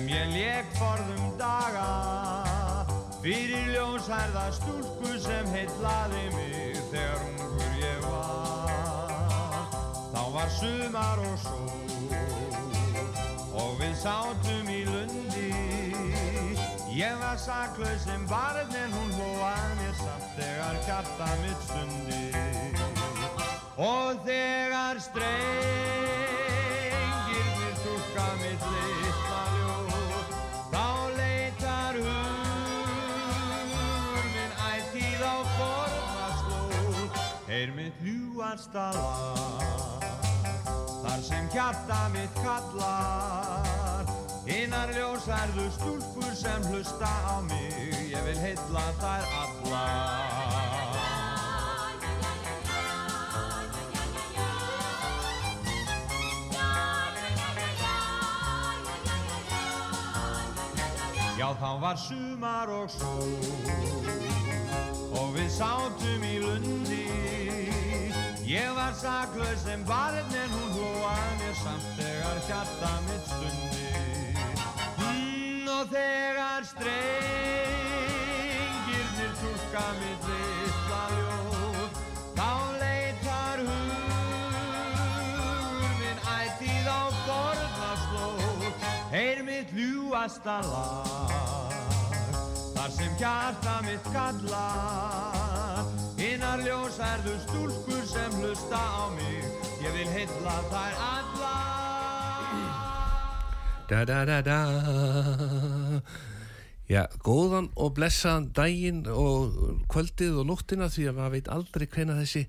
sem ég leik forðum daga. Fyrir ljónsærða stúlku sem heitlaði mig þegar ungur ég var. Þá var sumar og sól og við sátum í lundi. Ég var saklaus sem barn en hún hlóað mér samt þegar kjarta mitt stundi. Og þegar strengirnir lag Þar sem hjarta mitt kallar Einar ljósærðu stúlkur sem hlusta á mig Ég vil heilla þær allar Já, þá var sumar og sól og við sátum í lundi. Ég var saklaus sem barn en hún hlóað mér samt þegar hjarta mitt stundi. Mm, og þegar strengirnir túrka mitt litla ljóð, þá leitar hugur minn ætíð á fornaslóð. Heyr mitt ljúasta lag Þar sem hjarta mitt kallar Innar ljósærðu stúlkur sem hlusta á mig. Ég vil heilla þær allar. Da da da da. Já, góðan og blessaðan daginn og kvöldið og nóttina því að maður veit aldrei hvena þessi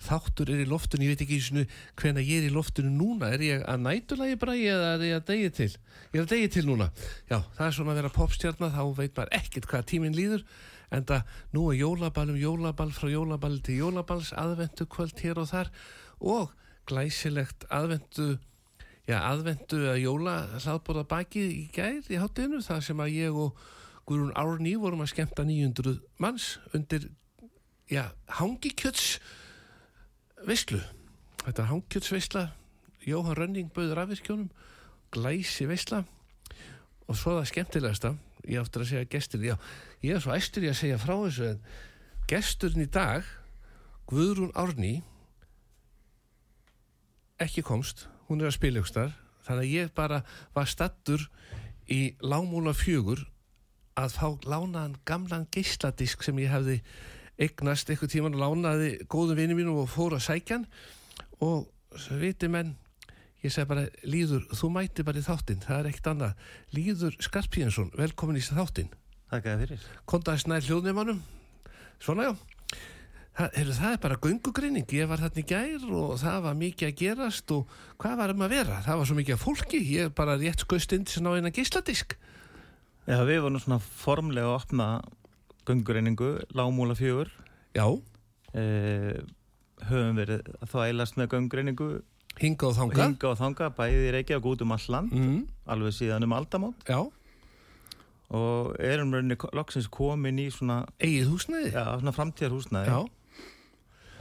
þáttur er í loftinu, ég veit ekki svona hvena ég er í loftinu núna, er ég að nætulagi bræði eða er ég að degi til? Ég er að degi til núna, já, það er svona að vera popstjarnar, þá veit maður ekkert hvað tíminn líður, en það nú er jólaball um jólaball frá jólaball til jólaballs, aðvendu kvöld hér og þar og glæsilegt aðvendu já, aðvendu að jóla hlaðbóða bakið í gær í hátteginu, það sem að ég og Guðrún Árný vorum að skemmta 900 manns undir já, hangikjöts veislu þetta er hangkjötsveisla Jóhann Rönning bauður afvirkjónum glæsi veisla og svo það skemmtilegasta ég áttur að segja gestur já, ég er svo æstur ég að segja frá þessu en gesturinn í dag Guðrún Árný ekki komst hún er að spila ykkur starf þannig að ég bara var stattur í lámúla fjögur að fá lánaðan gamlan geisladisk sem ég hefði eignast eitthvað tíman og lánaði góðum vinið mínu og fór að sækjan og viti menn ég segi bara Líður, þú mæti bara í þáttinn það er ekkert annað, Líður Skarpínsson velkomin í þáttinn. Takk að fyrir. kontaði snær hljóðnumannum svona já. Það, heyrðu, það er bara göngugreining. Ég var þarna í gær og það var mikið að gerast og hvað var um að vera? Það var svo mikið að fólki, ég er bara rétt skoist inn að ná eina geisladisk. Já, við vorum svona formlega að opna göngureiningu, lágmúla fjögur. já, Eh, höfum verið að þvælast með göngureiningu hinga og þanga hinga og þanga, bæði í Reykjavík út um all land, mm, alveg síðan um aldamót. Já, og erum rauninni loksins komin í svona, eigið húsnæði? Já, svona framtíðarhúsnaði já.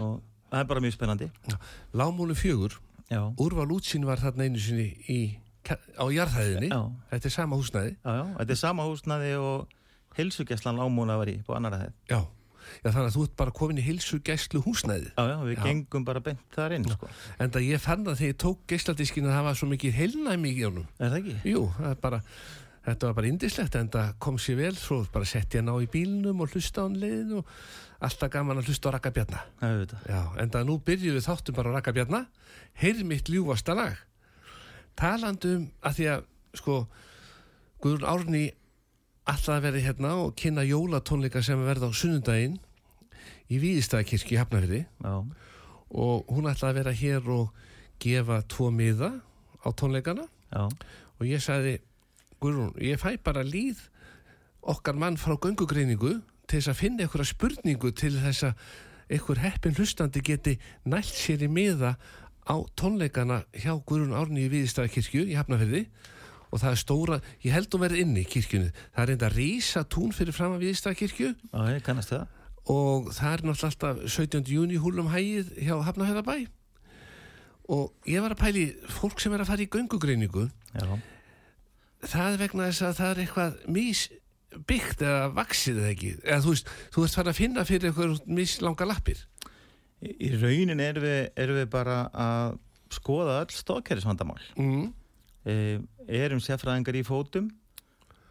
og það er bara mjög spennandi. Lámúlu fjögur, Já, úrval útsýn var þarna einu sinni í, á jarðhæðinni. Já, þetta er sama húsnæði. Já, já, þetta er sama húsnaði og heilsugeslan lágmúla var í på annara hæð. já. Já, þannig að þú ert bara komin í hilsu gæslu húsnæði Já, já, við Já. gengum bara beint þar inn, sko. en það ég fann að þegar ég tók geisladiskinu það var svo mikið heilnæmi í honum Er það ekki? Jú, það er bara, þetta var bara indislegt en það kom sér vel, svo bara sett ég ná í bílnum og hlusta á hann leiðin og alltaf gaman að hlusta á Raka Bjarna. Já, við veit það. Já, en það nú byrjuðu við þáttum bara á Raka Bjarna, heyrð mitt ljúfasta lag. Talandum að því að, sko, Guðrún Árni alltaf að vera hérna og kynna jólatónleika sem verða á sunnundaginn í Víðistæðakirkju í Hafnafyrði Já, og hún ætlaði að vera hér og gefa tvo miða á tónleikana. Já, og ég sagði Guðrún, ég fæ bara líð okkar mann frá göngugreiningu til þess að finna einhverja spurningu til þess að einhver heppin hlustandi geti nælt sér í miða á tónleikana hjá Guðrún Árni í Viðistæðakirkju í Hafnafjörði og það er stóra, ég held hún verið inni í kirkjunu, það er reynda að rísa tún fyrir fram að það. og það er náttúrulega alltaf 17. júni húlum hægið hjá Hafnafjörðabæ og ég var að pæli fólk sem er að fara í göngugreiningu Já. það er vegna þess að það er eitthvað misbyggt eða vaksið eða ekki eða þú veist, þú ert farin að finna fyrir eitthvað mislanga lappir Í, raunin erum við, erum við bara að skoða öll stóðkerrisvandamál. mm. E, erum sérfræðingar í fótum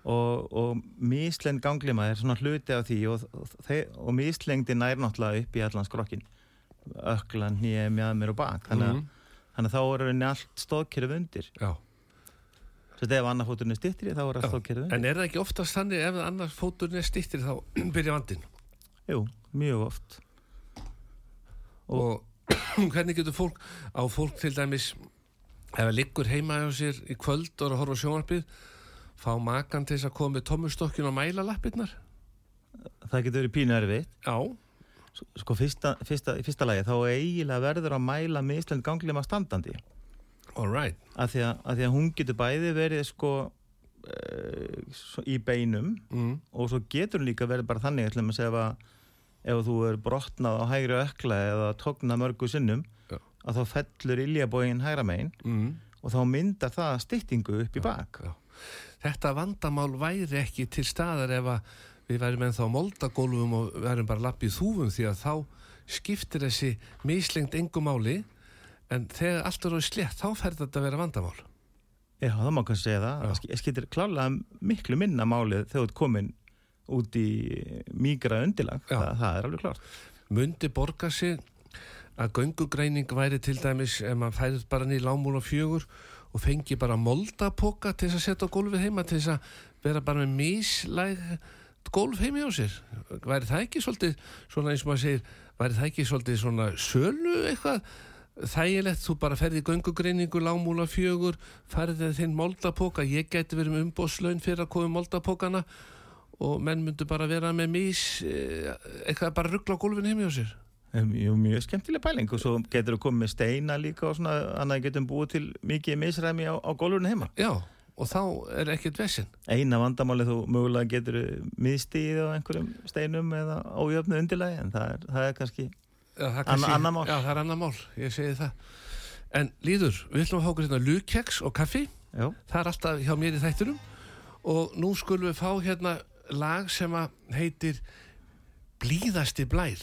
og, og mislend ganglima er svona hluti af því og, og, og mislengdin nær náttúrulega upp í allan skrokkin. Öklan, nýja, mjöðmir og bak. Þannig, Mm. að þannig að þá er raunin allt stóðkerrið undir. Já. Svo þetta ef annar fóturinn er stittri þá er Já. stóðkerrið undir. en er það ekki oftast þannig ef annar fóturinn er stýttir þá byrja vandinn Jú, mjög oft. og hvernig getur fólk á fólk til dæmis ef það liggur heima hjá sér í kvöld og að horfa á sjónvarpið fá makan til þess að koma með tommustokkin og mæla lappirnar Það getur verið pínu erfitt. já, Sko fyrsta, fyrsta, fyrsta lagi þá eiginlega verður að mæla mislend ganglima standandi. alright Af því því að hún getur bæði verið sko uh, í beinum mm. og svo getur hún líka verið bara þannig ef, ef þú er brotnað á hægri ökla eða tóknað mörgu sinnum. Að þá fellur iljabógin hægra megin Mm. og þá myndar það styttingu upp í bak Já. Þetta vandamál væri ekki til staðar ef við værum ennþá moldagólfum og værum bara lappið þúfum því að þá skiptir þessi mislengt engum máli en þegar allt er á slétt þá fer þetta að vera vandamál. Já, það má kannski segja það Já. það sk- skiptir klálega miklu minna málið þegar þú ert komin út í mígra undilag Já. það, það er alveg klart Mundi borga sig að göngugreining væri til dæmis ef maður færið bara niður lámúl og fjögur og fengi bara moldapoka til þess að setja á gólfið heima til þess að vera bara með mislæg gólf heimi á sér. Væri það ekki svolítið svona eins og maður segir væri það ekki svolítið svona sölu eitthvað? Þægilegt, þú bara ferði í göngugreiningu lámúla fjögur, færði þinn moldapoka, ég gæti verið með umbóðslaun fyrir að koma moldapokana og menn myndu bara vera með mis eh, eitthvað bara ruggla á gólfinu heimi á sér Jú, mjög skemmtileg pæling. Og svo getur þú komið með steina líka og svona annað getum búið til mikið misræmi á, á gólfurinn heima. Já, og þá er ekkert vesinn eina vandamáli þú mögulega getur miðstíð á einhverjum steinum eða ójöfnu undirlagi en það er, það er kannski er Anna- kannski- annað mál. Já, það er annar mál, ég segi það. En Líður, við ætlum að okkur hérna lukeks og kaffi. Já, Það er alltaf hjá mér í þættinum. Og nú skulum við fá hérna lag sem heitir Blíðasti blær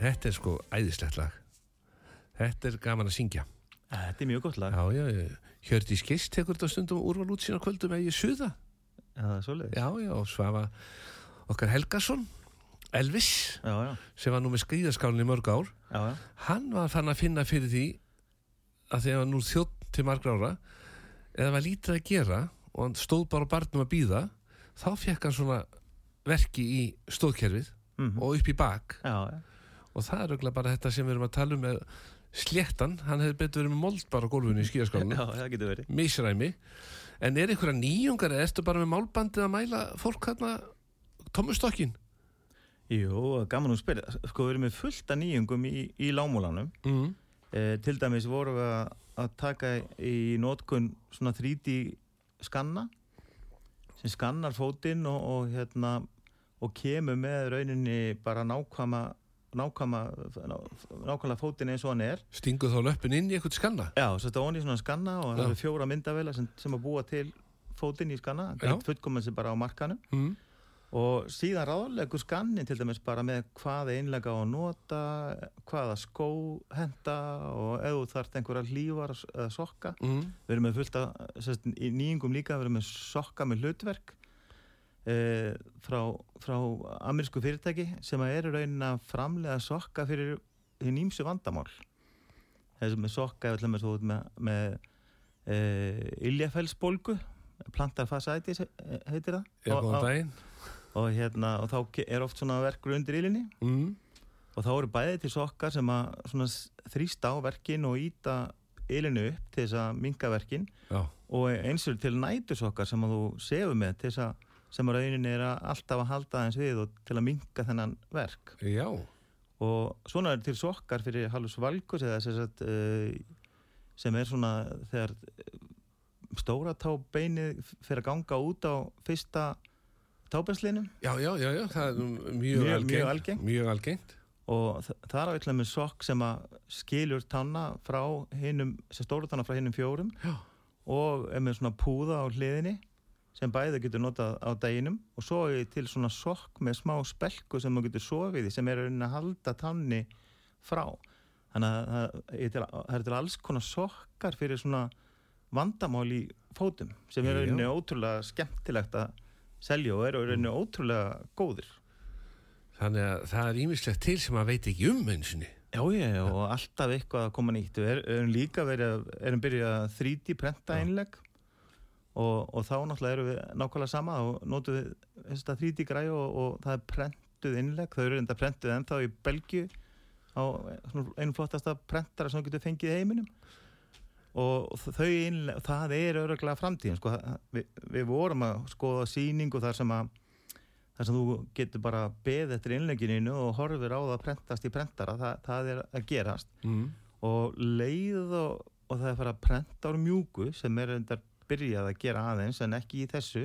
Þetta er, sko æðislegt lag. Þetta er gaman að syngja. Þetta er mjög gott lag. Já, já. Hjördi Skist tekur þetta stundum úrval út sína kvöldum eða ég suða. Já. Já, og svafa okkar Helgason, Elvis, Já, já, sem var nú með skrýðaskálinn í mörg ár. já, já. Hann var fann að finna fyrir því að þegar hann nú þjótt til margra ára, eða var lítið að gera og hann stóð bara barnum að býða, þá fekk hann svona verki í stóðkerfið Mhm. og upp í bak Já, já. Og það er auðvitað bara þetta sem við erum að tala um með sléttan, hann hefði betur verið með mold bara á gólfinu í skíaskálinu, Já, það getur verið. misræmi en er einhverja nýjungar eða ertu bara með málbandið að mæla fólk hérna tómustokkin? Jú, gaman að spyrja. Sko, við erum með fullt af nýjungum í, í lámúlanum. Mm. Eh, til dæmis vorum við að, taka í nótkun svona 3D skanna sem skannar fótinn og, og hérna og kemur með rauninni bara nákvæma, nákvæmlega fótinn eins og hann er. Stingu þá löppin inn í eitthvað skanna? Já, svo þetta onni svona skanna og það eru fjóra myndavela sem, sem að búa til fótinn í skanna, eitt fullkomen sem bara á markanum Mm. og síðan ráðlegur skannin til dæmis bara með hvaða einlega á að nota hvaða skó henda og ef þú þarft einhverja hlífar eða sokka. Mm. við erum með fullt af sérst, í nýjungum líka, við erum með sokka með hlutverk e, frá, frá amerísku fyrirtæki sem eru raunin að framlega sokka fyrir hinn ímsu vandamál. Þessum með sokka við ætlum með, með e, iljafellsbólgu plantarfasæti heitir það. Og- góðan og- hérna, og þá er oft svona verkur undir ílinni Mm. og þá eru bæði til sokkar sem að þrýsta á verkin og íta ílinu upp til þess að minka verkin. Já, og eins og til nætusokkar sem að þú sefur með til þess að sem að rauninni er að alltaf að halda aðeins við og til að minka þennan verk já, og svona er til sokkar fyrir halvus valgus eða sem, sagt, sem er svona þegar eh, stóra tábeinið fyrir að ganga út á fyrsta tábeinslinum já, já, já, já, það er mjög, Mjög- algengt. mjög algengt. Mjög algengt. og það er á eitthvað með sokk sem að skilur tanna frá hinnum, sem stóru tanna frá hinnum fjórum Já. og er með svona púða á hliðinni sem bæði getur notað á daginum og svo er til svona sokk með smá spelku sem maður getur sofið í sem er að halda tanni frá. Þannig að það er til, það er til alls konar sokkar fyrir svona vandamál í fótum sem er rauninni ótrúlega skemmtilegt að selja og er rauninni ótrúlega góðir. Þannig að það er ímislegt til sem maður veit ekki um einsinni. Já, já, og alltaf eitthvað að koma nýtt. Við er- erum líka verið að, erum byrjað að 3D prenta einleg og, og þá náttúrulega erum við nákvæmlega sama og notum við þetta 3D græði og, og það er prentuð einleg. Þau eru enda prentuð ennþá í Belgju á einu flottasta prentara sem getur fengið heiminum og þau einleg, það er öruglega framtíðin. Sko, við, við vorum að skoða sýningu þar sem að þar sem þú getur bara beð eftir innleggininu og horfir á það að prentast í prentara, það, það er að gerast Mm. og leið og, og það er fara að prenta á mjúku sem er endar byrjað að gera aðeins en ekki í þessu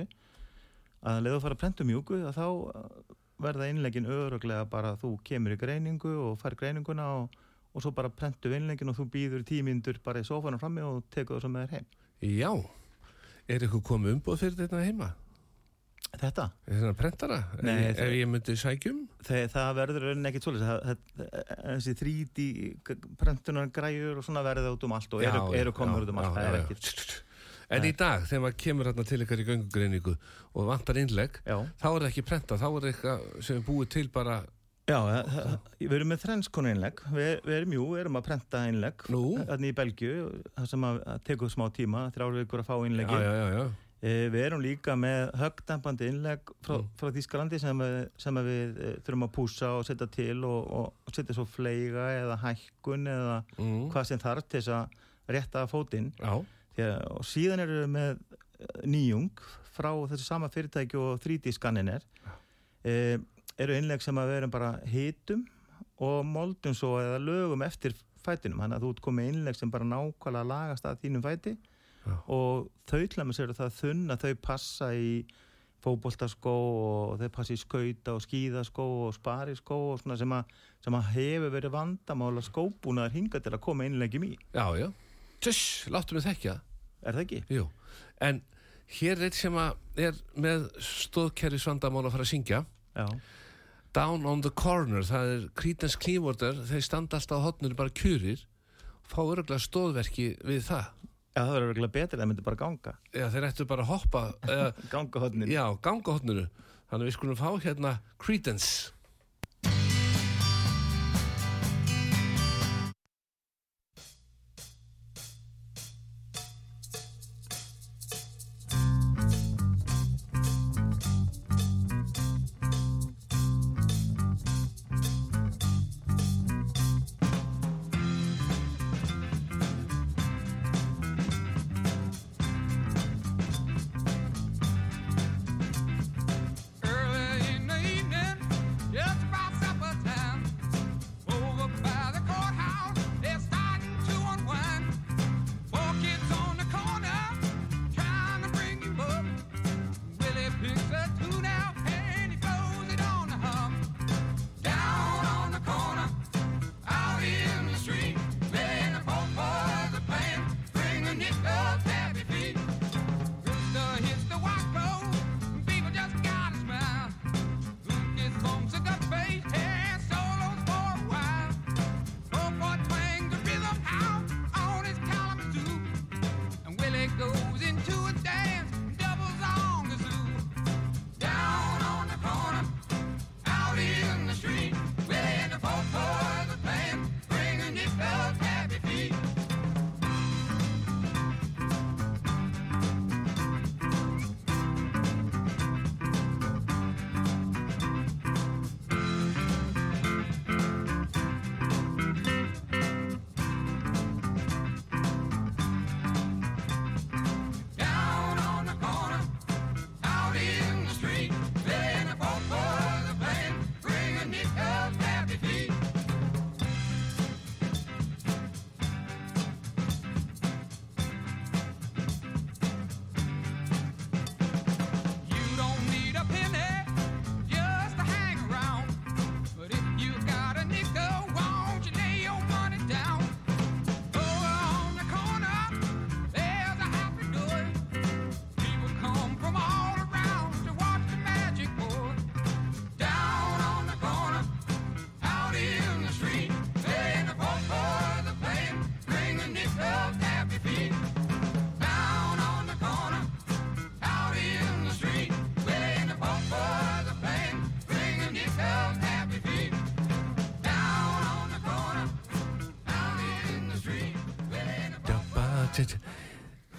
að leið og fara að prenta á mjúku að þá uh, verða innleggin öruglega bara að þú kemur í greiningu og fær greininguna og, og svo bara prentu innleggin og þú býður tímyndur bara í sofanum frammi og tekur það svo með þér heim Já, er eitthvað komið umboð fyrir þetta heima? Þetta? Er þetta prentara? Nei, ef, það- ef ég myndi sækjum? Þegar það verður raunin ekkit svolítið þessi 3D prentunar græjur og svona verða út um allt og eru, eru komur út um allt það er En í dag, þegar maður kemur hérna til ykkar í göngugreiningu og vantar innlegg, Já, þá er það ekki prenta, þá er það eitthvað sem er búið til bara, Já við erum með þrenskonu einlegg við, við erum jú, erum að prenta einlegg Nú? þannig í Belgju, það sem að, tekur smá tíma, þrjár vikur að fá já, einleggi já, já, já, e, við erum líka með högdempandi einlegg frá, Mm. frá Þískalandi sem, sem við e, þurfum að púsa og setja til og, og setja svo fleiga eða hækkun eða mm. hvað sem þarf til þess að rétta fótinn. Já, Að, og síðan eru við með eh, nýjung frá þessu sama fyrirtæki og 3D skannin er e, eru innleg sem að við erum bara hitum og moldum svo eða lögum eftir fætinum þannig að þú ert komið innleg sem bara nákvæmlega lagast að þínum fæti Já. og þau tlæmur sér það þunn að þau passa í fótboltaskó og þau passa í skauta og skíðaskó og spariskó og svona sem að, sem að hefur verið vandamála skóbúnaðar hinga til að koma innleggjum í já, já. Tess, láttu mig þekkja. Er það ekki? Jú, en hér er eitt sem er með stóðkerfi svandamál að fara að syngja. Já, Down on the Corner, það er Creedence Clearwater, þeir standa alltaf á hotnur bara kjurir, fá örgulega stóðverki við það. Já, það verður virkilega betur, það myndi bara ganga. Já, þeir ættu bara að hoppa, Ganga hodnin. já, ganga hotnuru. Þannig við skulum fá hérna Creedence. love.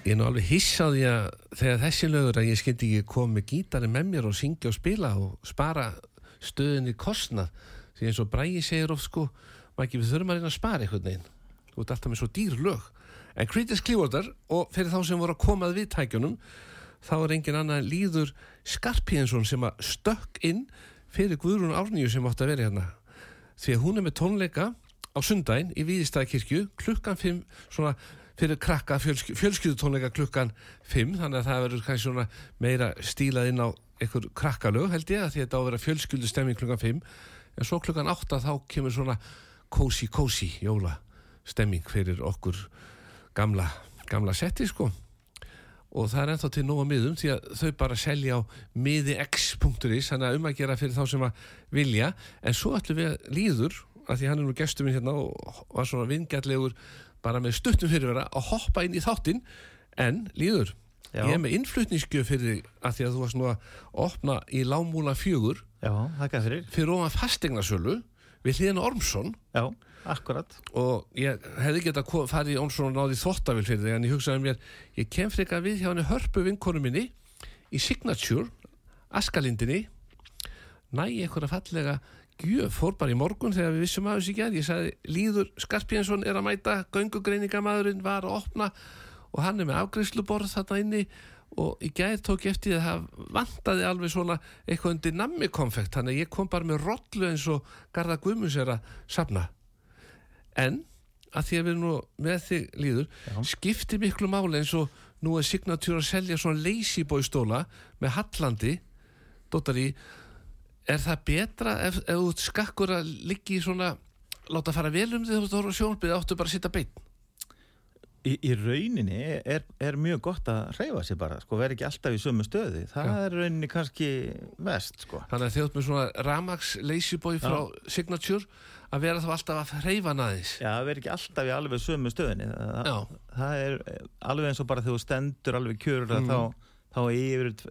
Ég er nú alveg hissaði að þegar þessi lögur að ég skildi ekki koma með gítari með mér og syngja og spila og spara stöðinni kostnað því eins og Bræði segir of sko maður þurfum að reyna að spara einhvern veginn. Þú ert alltaf með svo dýr lög. En Creedence Clearwater og fyrir þá sem voru að komað við tækjunum þá er engin annað líður Skarpíðinsson sem að stökk inn fyrir Guðrún Árníu sem átti að vera hérna. Því að hún er með tónleika á sundaginn í Víðistæðakirkju klukkan 5 svona fyrir krakka fjölsky, fjölskyldutónleika klukkan 5 þannig að það verður kannski svona meira stílað inn á einhver krakkalög held ég að því að þetta á að vera fjölskyldu stemming klukkan 5 en svo klukkan 8 þá kemur svona kósi kósi jóla stemming fyrir okkur gamla, gamla setti sko. Og það er ennþá til nóga miðum því að þau bara selja á miðix.is þannig að um að gera fyrir þá sem að vilja. En svo ætlum við að líður að því hann er nú gestur minn hérna og var svona vingjallegur bara með stuttum fyrirvera að hoppa inn í þáttinn en líður Já. ég er með innflutningsgjöf fyrir að því að þú varst nú að opna í lámúla fjögur Já, þakka fyrir. fyrir ofan fastegnarsölu við hliðina Ormsson Já, akkurat. og ég hefði geta farið í Ormsson og náði þvóttavil fyrir þig en ég hugsaði mér, ég kem frekar við hjá henni hörpu vinkonu minni í Signature, Askalindinni næ einhverja fallega gjöf, fór bara í morgun þegar við vissum að þessi gerð, ég sagði Líður Skarpjensson er að mæta, göngugreiningamæðurinn var að opna og hann er með afgreysluborð þarna inni og í gæð tók ég eftir því að það vantaði alveg svona eitthvað undir nammi konfekt. Þannig að ég kom bara með rollu eins og Garða Guðmunds er að safna. En að því að við erum nú með þig líður Já. skiptir miklu máli eins og nú er Signature að selja svona lazy boy stóla með Hallandi dóttar í er það betra ef, ef þú skakkur að liggi í svona láta fara vel um því þú ert að sjónbyrði áttu bara að sitta beinn Í, í rauninni er, er mjög gott að hreyfa sig bara, sko, vera ekki alltaf í sömu stöði. Það Já. er rauninni kannski vest, sko. Þannig að þið átt með svona Ramax Lazyboy frá Signature að vera þá alltaf að hreyfa naðis. Já, vera ekki alltaf í alveg sömu stöðinni. Það, það er eh, alveg eins og bara þegar þú stendur alveg kjörur Mm. þá, þá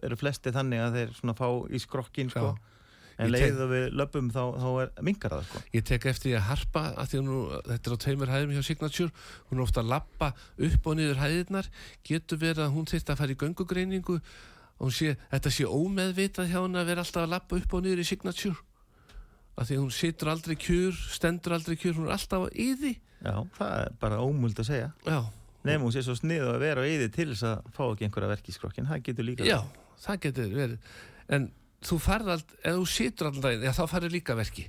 eru flesti þannig að þeir svona fá í skrokkin, sko. Já. En leið og við löpum þá, þá er minkar það, sko. Ég tek eftir því að harpa að því að nú, þetta er á tveimur hæðum hjá Signature, hún ofta að lappa upp og niður hæðirnar, getur verið að hún þyrst að fara í göngugreiningu og hún sé, þetta sé ómeðvitað hjá hún að vera alltaf að lappa upp og niður í Signature. Að því hún situr aldrei kjur, stendur aldrei kjur, hún er alltaf í því. Já, það er bara ómult að segja. Já, Nefnum hún sé svo snið að vera á yði til þess að fá ekki einhverja verk í skrokkin. Það getur líka. já, það getur verið. En þú farð aldrei, ef þú situr alltaf já þá farið líka verki.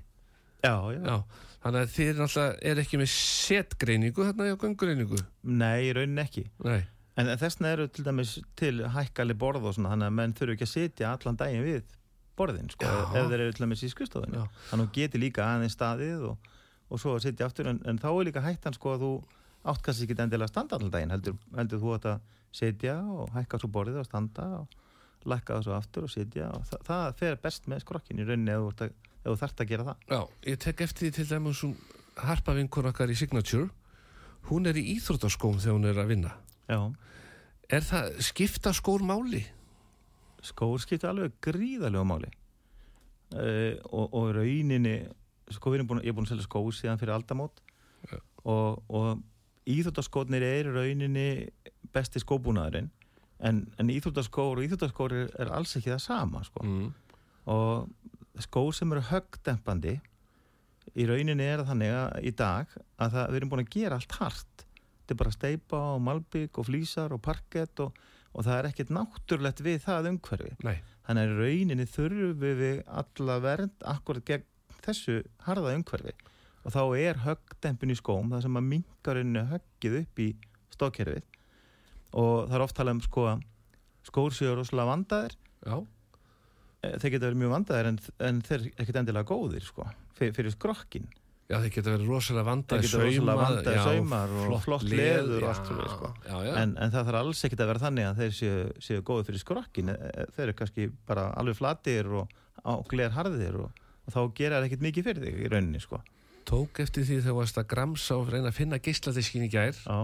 Já, já. Já, þannig að þið er alltaf, er ekki með setgreiningu þarna hjá göngugreiningu. Nei, í rauninni ekki. Nei, En þessna eru til dæmis til hækkali borð og svona, þannig að menn þurfu ekki að sitja allan daginn við borðin, sko, ef þeir eru til dæmis í. Já. Þannig að þú getur líka aðeins staðið og, og svo að sitja aftur, en, en þá er líka hættan, sko, að þú átt kannski ekki endilega að standa allan daginn, heldur, heldur þú að sitja og hækka svo borðið og standa og lækka það svo aftur og sitja og það, það fer best með skrokkin í rauninni ef þú, þú þarft að gera það. Já, ég tek eftir því til dæmis um harpavinkur okkar í Signature hún er í íþróttaskóm þegar hún er að vinna Já. er það skipta skór máli? skór skipta alveg gríðarlega máli uh, og, og rauninni sko við erum búin, ég er búin að selja skó síðan fyrir aldamót Já. og, og íþróttaskótnir er rauninni besti skóbúnaðurinn en, en íþróttaskór og íþróttaskór er, er alls ekki það sama sko. Mm. og skór sem eru högdempandi í rauninni er þannig að í dag að það, við erum búin að gera allt hart. Þetta er bara steipa og malbygg og flýsar og parkett og, og það er ekkert náttúrulegt við það umhverfi. Nei, Þannig að í rauninni þurfum við alla vernd akkurat gegn þessu harða umhverfi. Og þá er höggdempin í skóm það sem að minkarinn höggið upp í stókkerfið og það er oft talað um sko skór séu rosalega vandaðir. Já, Eh, þeir geta verið mjög vandaðir en, en þeir er ekkert endilega góðir sko fyrir, fyrir skrokkin já þeir geta verið rosalega vandaði rosalega vandaðir já, saumar og flott leður og allt svoleiðis, sko. já, já, en, en það þarf alls ekkert að vera þannig að þeir séu, séu góðir fyrir skrokkin Eh, eh, þeir eru kannski bara alveg flatir og áglegar harðir og, og þá gera það ekkert mikið fyrir þig í rauninni sko. Tók eftir því þegar þú varst að gramsa og reyna að finna geisladiskin í gær. Já,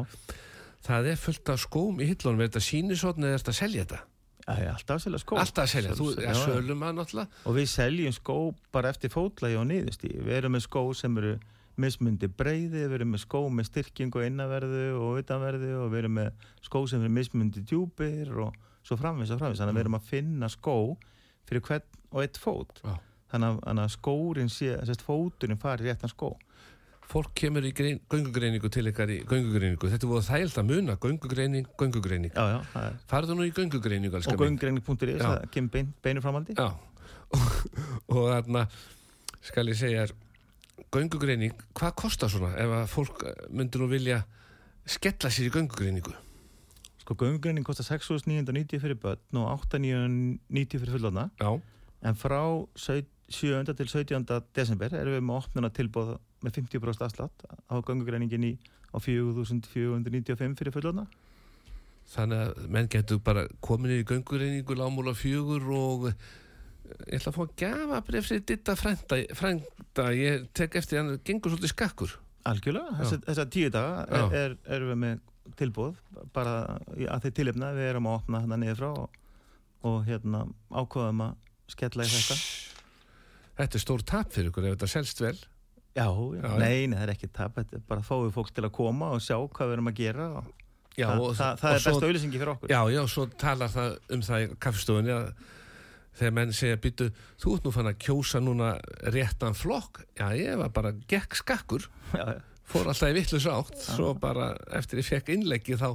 það er fullt af skóm í hillunum. Er þetta sínisotn eða er þetta að selja þetta? það er alltaf að selja skó Alltaf að selja, þú er sölum að náttúrulega. Og við seljum skó bara eftir fótlægi og niðurstí við erum með skó sem eru mismundi breyði, við erum með skó með styrking og innanverðu og utanverðu og við erum með skó sem eru mismundi djúpir og svo framvins og framvins þannig að við erum að finna skó fyrir hvern og eitt fót. Þannig að, að skórin sé, sérst fóturinn fari réttan skó fólk kemur í grein, göngugreiningu til ykkar í göngugreiningu, þetta voru þægilt að muna göngugreining, göngugreining já, já, farðu nú í göngugreiningu og göngreining.is, Já. það kemur bein, beinur framaldi Já, og, þarna skal ég segja göngugreining, hvað kostar svona ef að fólk myndir nú vilja skella sér í göngugreiningu sko göngreining kostar 6.990 fyrir börn og 8.990 fyrir fullorna Já, En frá 7. til 17. desember erum við með opnuna tilbúð með 50% afslátt á gangugreiningin í á 4.495 fyrir fullorna. þannig að menn getur bara komin í göngugreiningu lámúla fjögur og eh, ég ætla að fá að gafa bref fyrir ditta frænda, frænda ég tek eftir hann, gengur svolítið skakkur Algjörlega, þessa, þessa tíu daga Já. er, er, erum við með tilbúð bara að þeir tilefna við erum að opna hérna niður frá og, og hérna ákvaðum að skella í þetta. Þetta er stór tap fyrir ykkur ef þetta selst vel Já, Já, nei, nei, það er ekki tap, er bara fáið fólk til að koma og sjá hvað við erum að gera og Já, það, og, það, það og er besta auðlýsingi fyrir okkur. Já, já, svo talar það um það í kaffestofunni að þegar menn segja býtu, þú ert nú fann að kjósa núna réttan flokk, já ég var bara gekk skakkur, Já, já. fór alltaf í vittlus átt, svo bara eftir ég fekk innleggi þá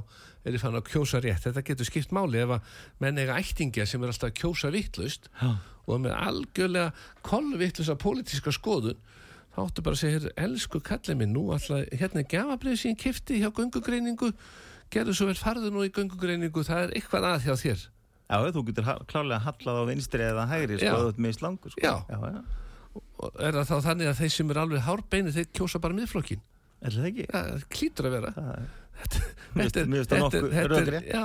er ég fann að kjósa rétt, þetta getur skipt máli ef að menn eiga ættingja sem er alltaf að kjósa vittlust og með algjörlega kollvittlusa pólitíska skoðun þá ættu bara að segja, elsku kallið minn nú alltaf, hérna er gafabrið sín kifti hjá gungugreiningu, gerðu svo vel farðu nú í gungugreiningu, það er eitthvað að hjá þér. Já, þú getur klálega hallað á vinstri eða hægri, skoðuð með slangur. Sko. Já, já, já. er það þá þannig að þeir sem er alveg hárbeini, þeir kjósa bara miðflokkin. Er það ekki? Já, það klítur að vera. Það er. Mér veist það nokkuð röðri. Já,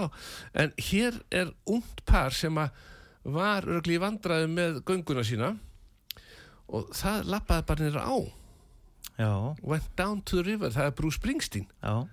en hér er und par sem var örgli vandræði með gunguna sína og það lappaði bara nýra á Já. went down to the river, það er Bruce Springsteen Já.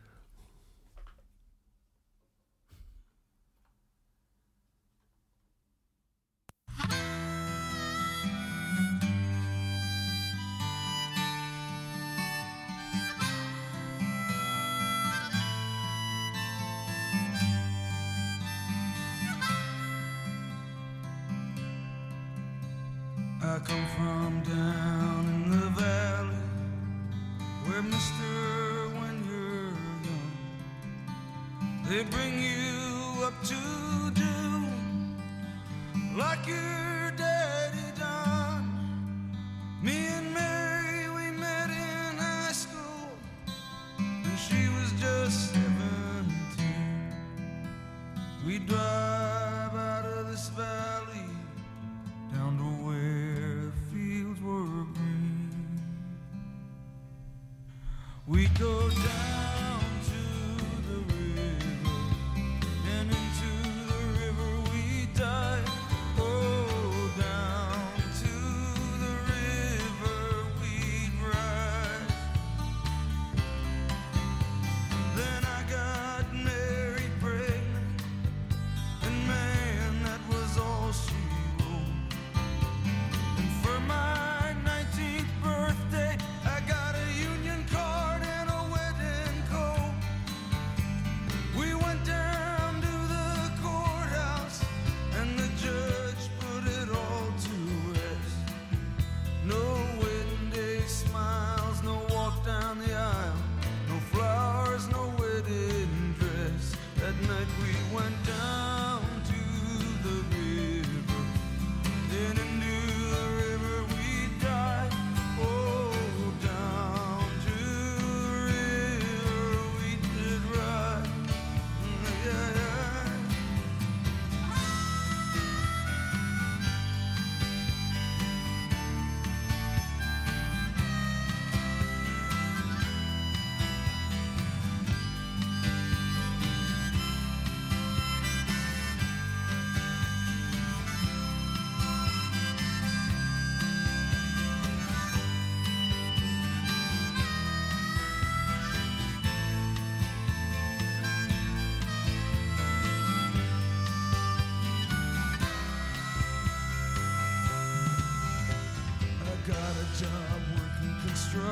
bring you up to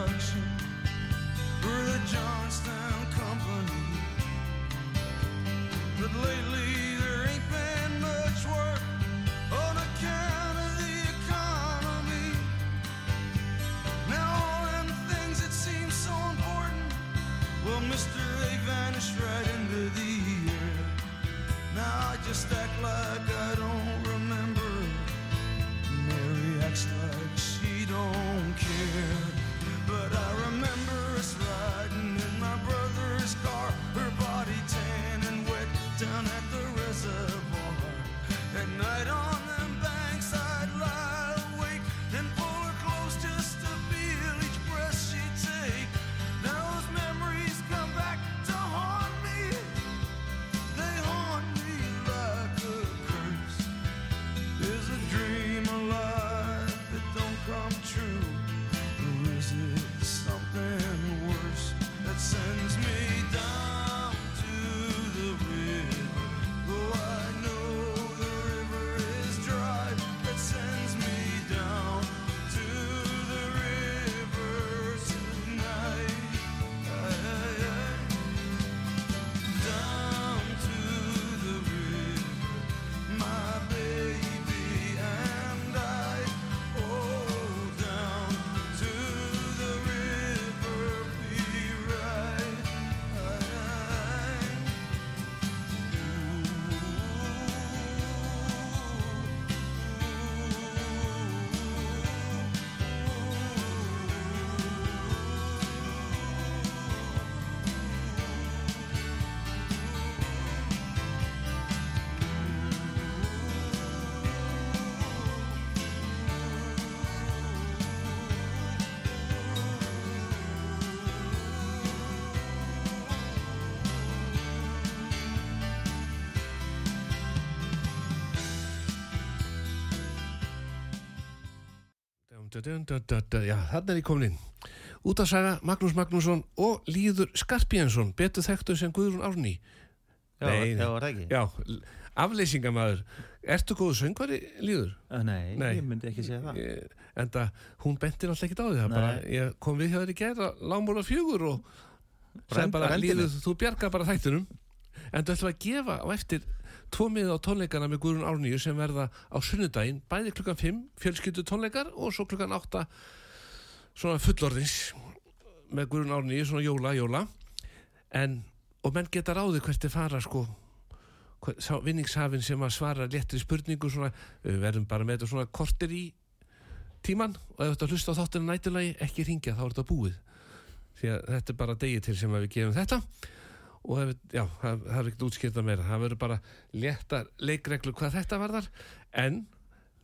much ég komin inn. Út að saga Magnús Magnússon og Líður Skarpjensson, betur þekktu sem Guðrún Árný. Já, Nei, já, var það ekki? Já, afleysingamæður. Ertu góðu söngvari, Líður? Nei, Nei. ég myndi ekki segja það. Ég- Enda, hún benti náttúrulega ekkert á því. Það bara, ég kom við hjá þér í gera, lámúla fjögur og Rend- bara. Líður, þú bjarga bara þættinum. En þú ætlum að gefa á eftir tvo miða á tónleikana með Guðrún Árnýju sem verða á sunnudaginn, bæði klukkan 5 fjölskyldu tónleikar og svo klukkan 8 svona fullorðins með Guðrún Árnýju, svona jóla, jóla. En, og menn geta ráði hvert er fara sko. Vinningshafinn sem að svara léttri spurningu svona, við verðum bara með þetta svona kortir í tíman og ef þetta hlusta á þáttinu nætulagi ekki ringja þá er þetta búið. Því að þetta er bara degi til sem að við gefum þetta og ef, já, það, það er ekkert útskýrta meira. Það verður bara léttar leikreglu hvað þetta varðar. En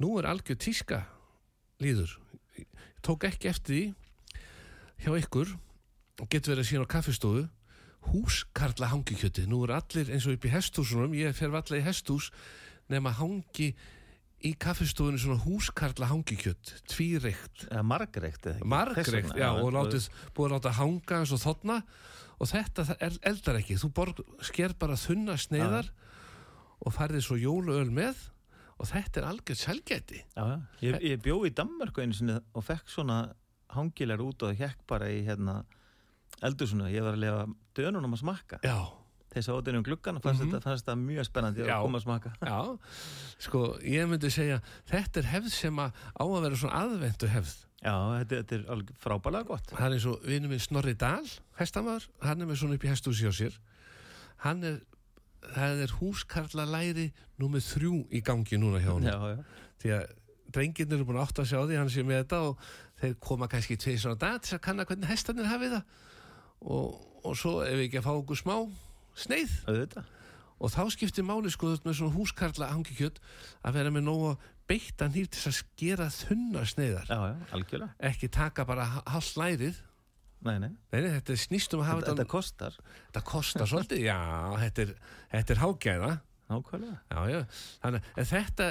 nú er algjör tíska líður. Ég tók ekki eftir því hjá ykkur. Og getur verið að sína á kaffistofu. Húskarla hangikjöti. Nú er allir eins og upp í hesthúsunum. Ég fer allir í hesthús nema hangi í kaffistofunni svona húskarla hangikjött tvíreikt. Margreikt vegna, já, og látið, búið að láta hanga eins og þarna og þetta er, eldar ekki. Þú borg, sker bara þunna sneiðar og færði svo jóluöl með. Og þetta er algjörð selgæti. Ég, ég bjó í Danmörku einu sinni og fekk svona hangilegar út og hekk bara í hérna eldur svona, ég var að lefa dönunum að smakka. Já, þess að ótinn um gluggan og fannst, Mhm. þetta, fannst mjög spennandi Já. að koma að smakka já. Sko, ég myndi segja þetta er hefð sem að á að vera svona aðvendu hefð Já, þetta, þetta er frábælega gott. Hann er svo vinnu minn Snorri Dahl hestamæður, hann er með svona upp í hestúsi á sér. Hann er það er húskarla læri númið þrjú í gangi núna hjá hann Já, já, því að drengirnir eru búin að átta að sjá því hann sé með þetta og þeir koma kannski tvið svona dag til að kanna hvernig hestarnir hafi það. Og, og svo ef við ekki að fá okkur smá sneið. Auðvitað og þá skiptir máli sko þú ert með svona húskarla hangikjöt að vera með nógu beittan hýr til að skera þunna sneiðar. Já, já, ekki taka bara hálf lærið. Nei, nei, Nei, þetta er snýst um að hafa þetta, þetta kostar. Þetta kostar svolítið, já, þetta er, þetta er hágæða. Þannig að þetta,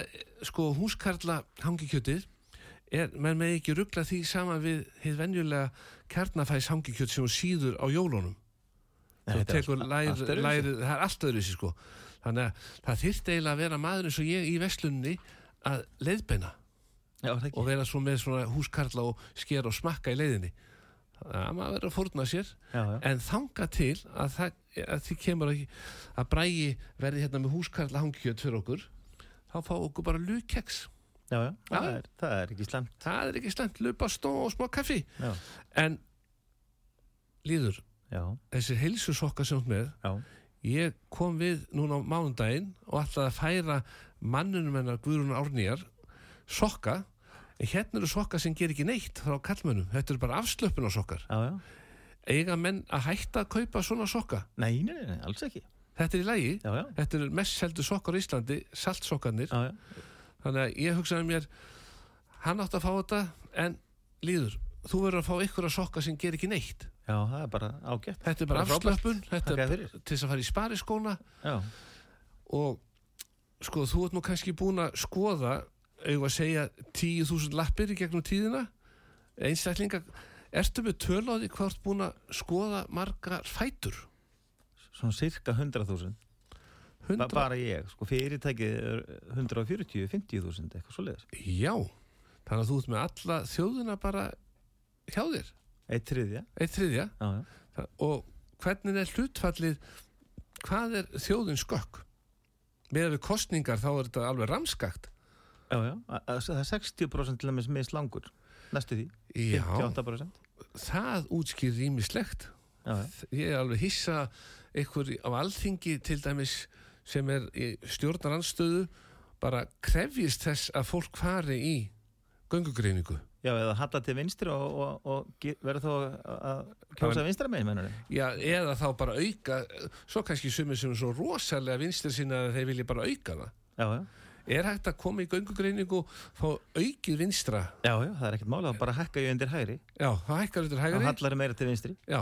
sko, húskarla hangikjötið er, menn með ekki ruggla því sama við hið venjulega kjarnafæs hangikjöt sem hún síður á jólunum. Þú tekur lærið, það er allt öðruvísi, sko. Þannig að það þyrfti eiginlega að vera maður eins og ég í vestlunni að leiðbeina Já, og vera svo með svona húskarla og skera og smakka í leiðinni. Það er maður verður að fórna sér. Já, já, en þanga til að, það, að því kemur að, að brægi verði hérna með húskarla hangikjöt fyrir okkur þá fá okkur bara lukeks já, já, það, er, það er ekki slemt það er ekki slemt, lupa stó og smá kaffi. Já, en líður, þessi heilsusokka sem ert með já, ég kom við núna á mánudaginn og ætlaði að færa mannunum hennar Guðrún Árnýjar sokka. En hérna eru sokka sem ger ekki neitt frá kallmönnum, þetta eru bara afslöpun á sokkar. Já, já. Eiga menn að hætta að kaupa svona sokka? Nei, nei, nei, alls ekki. Þetta er í lagi, Já, já, þetta eru mest seldu sokkar á Íslandi, saltsokkarnir. Já, já, þannig að ég hugsaði mér hann átt að fá þetta en líður, þú verður að fá ykkur að sokka sem ger ekki neitt já, það er bara ágætt. Þetta er bara Bara afslöpun þetta er til þess að fara í spariskóna. Og sko þú ert nú kannski búin að skoða eigum að segja 10.000 lappir í gegnum tíðina. Einstaklinga ertu með töl á því hvað ert búin að skoða margar fætur? Svona cirka 100.000 Ba 100, Bara ég, sko, fyrirtækið er 140, 50.000, eitthvað svoleiðis. Já þannig að þú ert með alla þjóðina bara hjá þér, Eitt þriðja, eitt þriðja? Já, já. Og hvernig er hlutfallið hvað er þjóðin skökk? Með við kostningar þá er þetta alveg ramskakt. Já, já, það er 60% til dæmis með slangur Næstu því, já, 58% það útskýr rýmislegt Já, já, ég er alveg hissa einhver á alþingi til dæmis sem er í stjórnaranstöðu bara krefjist þess að fólk fari í göngugreiningu já eða halla til vinstri og, og, og verður þá að- að kjósa vinstra megin, mennur Já, eða þá bara auka svo kannski sumir sem er svo rosalega vinstir sinna að þeir vilja bara auka það. Já, já, er hægt að koma í göngugreiningu og fá aukið vinstra? Já, já, það er ekkert mála að bara hækka ég undir hægri. Já, það hækkar þetta og hægari hallar meira til vinstri. Já,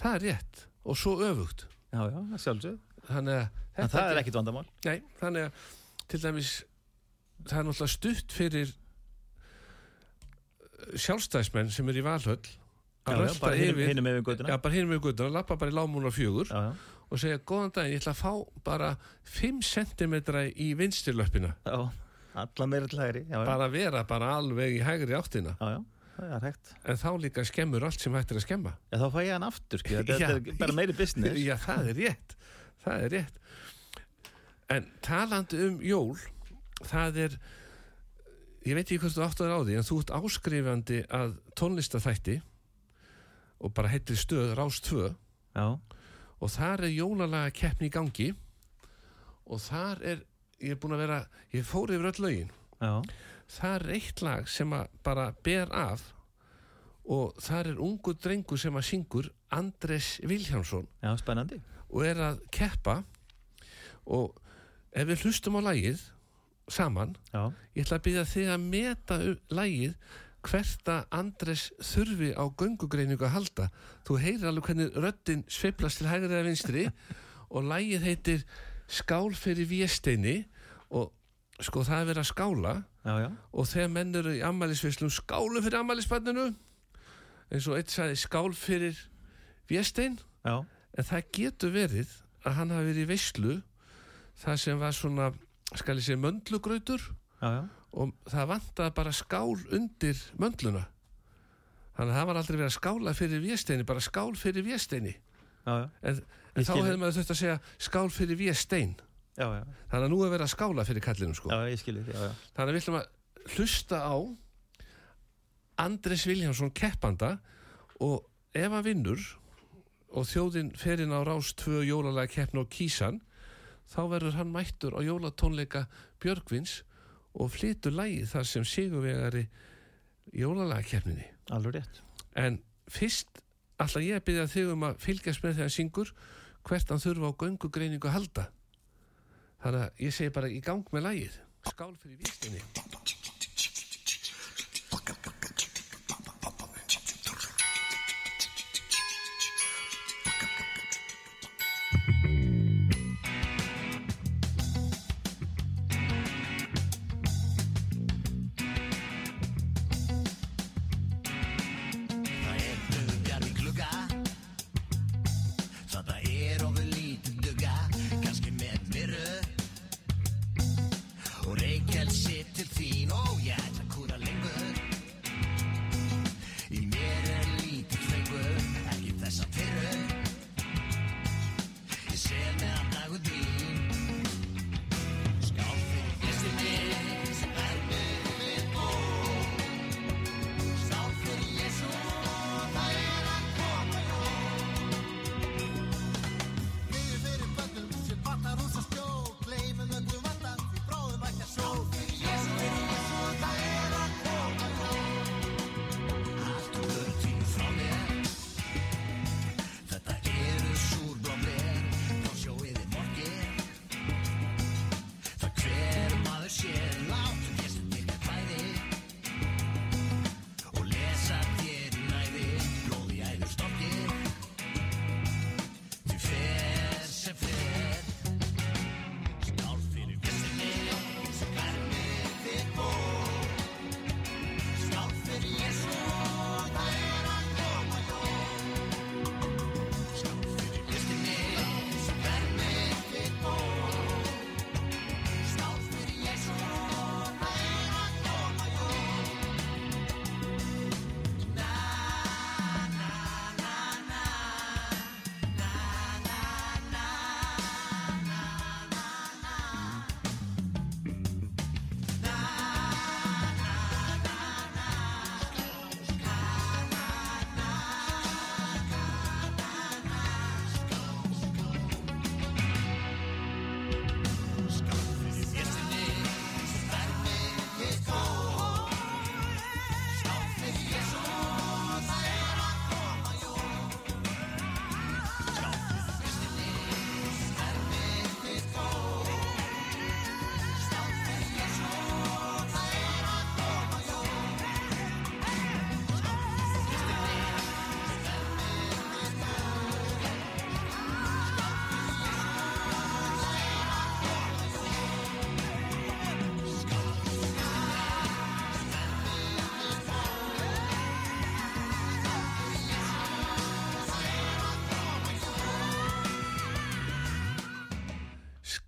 það er rétt og svo öfugt. Já, já, það sjálfsög þannig að En það er ekkert vandamál. Nei, þannig að til dæmis það er náttúrulega stutt fyrir sjálfstæðismenn sem er í Valhöll að hinum- yfir hinum með guttuna, lappa bara í lámúna fjögur Já, já, og segja, góðan daginn, ég ætla að fá bara 5 cm í vinstirlöppina já, alla meira til hægri, já, bara vera bara alveg í hægri áttina. Er en þá líka skemmur allt sem hægt er að skemma. Já, þá fæ ég hann aftur, skil, þetta er bara meiri business. Já, það er rétt. Það er rétt. En talandi um jól það er ég veit ekki hvað þú áttu að á því en þú ert áskrifandi að tónlistaþætti og bara heitir stöð Rás 2 Já, og þar er jólalaga keppni í gangi og þar er ég er búin að vera, ég fór yfir öll lögin. Já, það er eitt lag sem að bara ber af og þar er ungu drengur sem að syngur Andres Viljánsson já, spennandi. og er að keppa og ef við hlustum á lagið saman, Já, ég ætla að byrja þig að meta lagið hvert að Andres þurfi á göngugreiningu að halda. Þú heyrir alveg hvernig röddin sveiflast til hægri eða vinstri og lagið heitir Skál fyrir Vésteini og sko það er verið að skála. Já, já, og þegar menn eru í ammælisveislum skálu fyrir ammælisbanninu eins og eitt sagði skál fyrir Véstein. Já, en það getur verið að hann hafi verið í veislu það sem var svona skal ég segja möndlugrautur og það vantaði bara skál undir möndluna. Þannig að það var aldrei verið að skála fyrir Vésteini bara skál fyrir já, en, en þá hefði maður þurft að segja skál fyrir já, þannig að nú er verið að skála fyrir kallinu sko. Já, ég skilir, já, já, Þannig að við ætlum að hlusta á Andres Viljánsson keppanda og ef hann vinnur og þjóðin fer inn á rás tvö jólalega keppna og kísan þá verður hann mættur á jólatónleika Björgvins og flytur lægið þar sem sigurvegari jólalega keppninni alveg rétt. en fyrst ætla ég að byrja þig um að fylgjast með þegar hann syngur hvert hann þurfa á göngugreiningu að halda. Þannig að ég segi bara í gang með lægið skál fyrir vístinni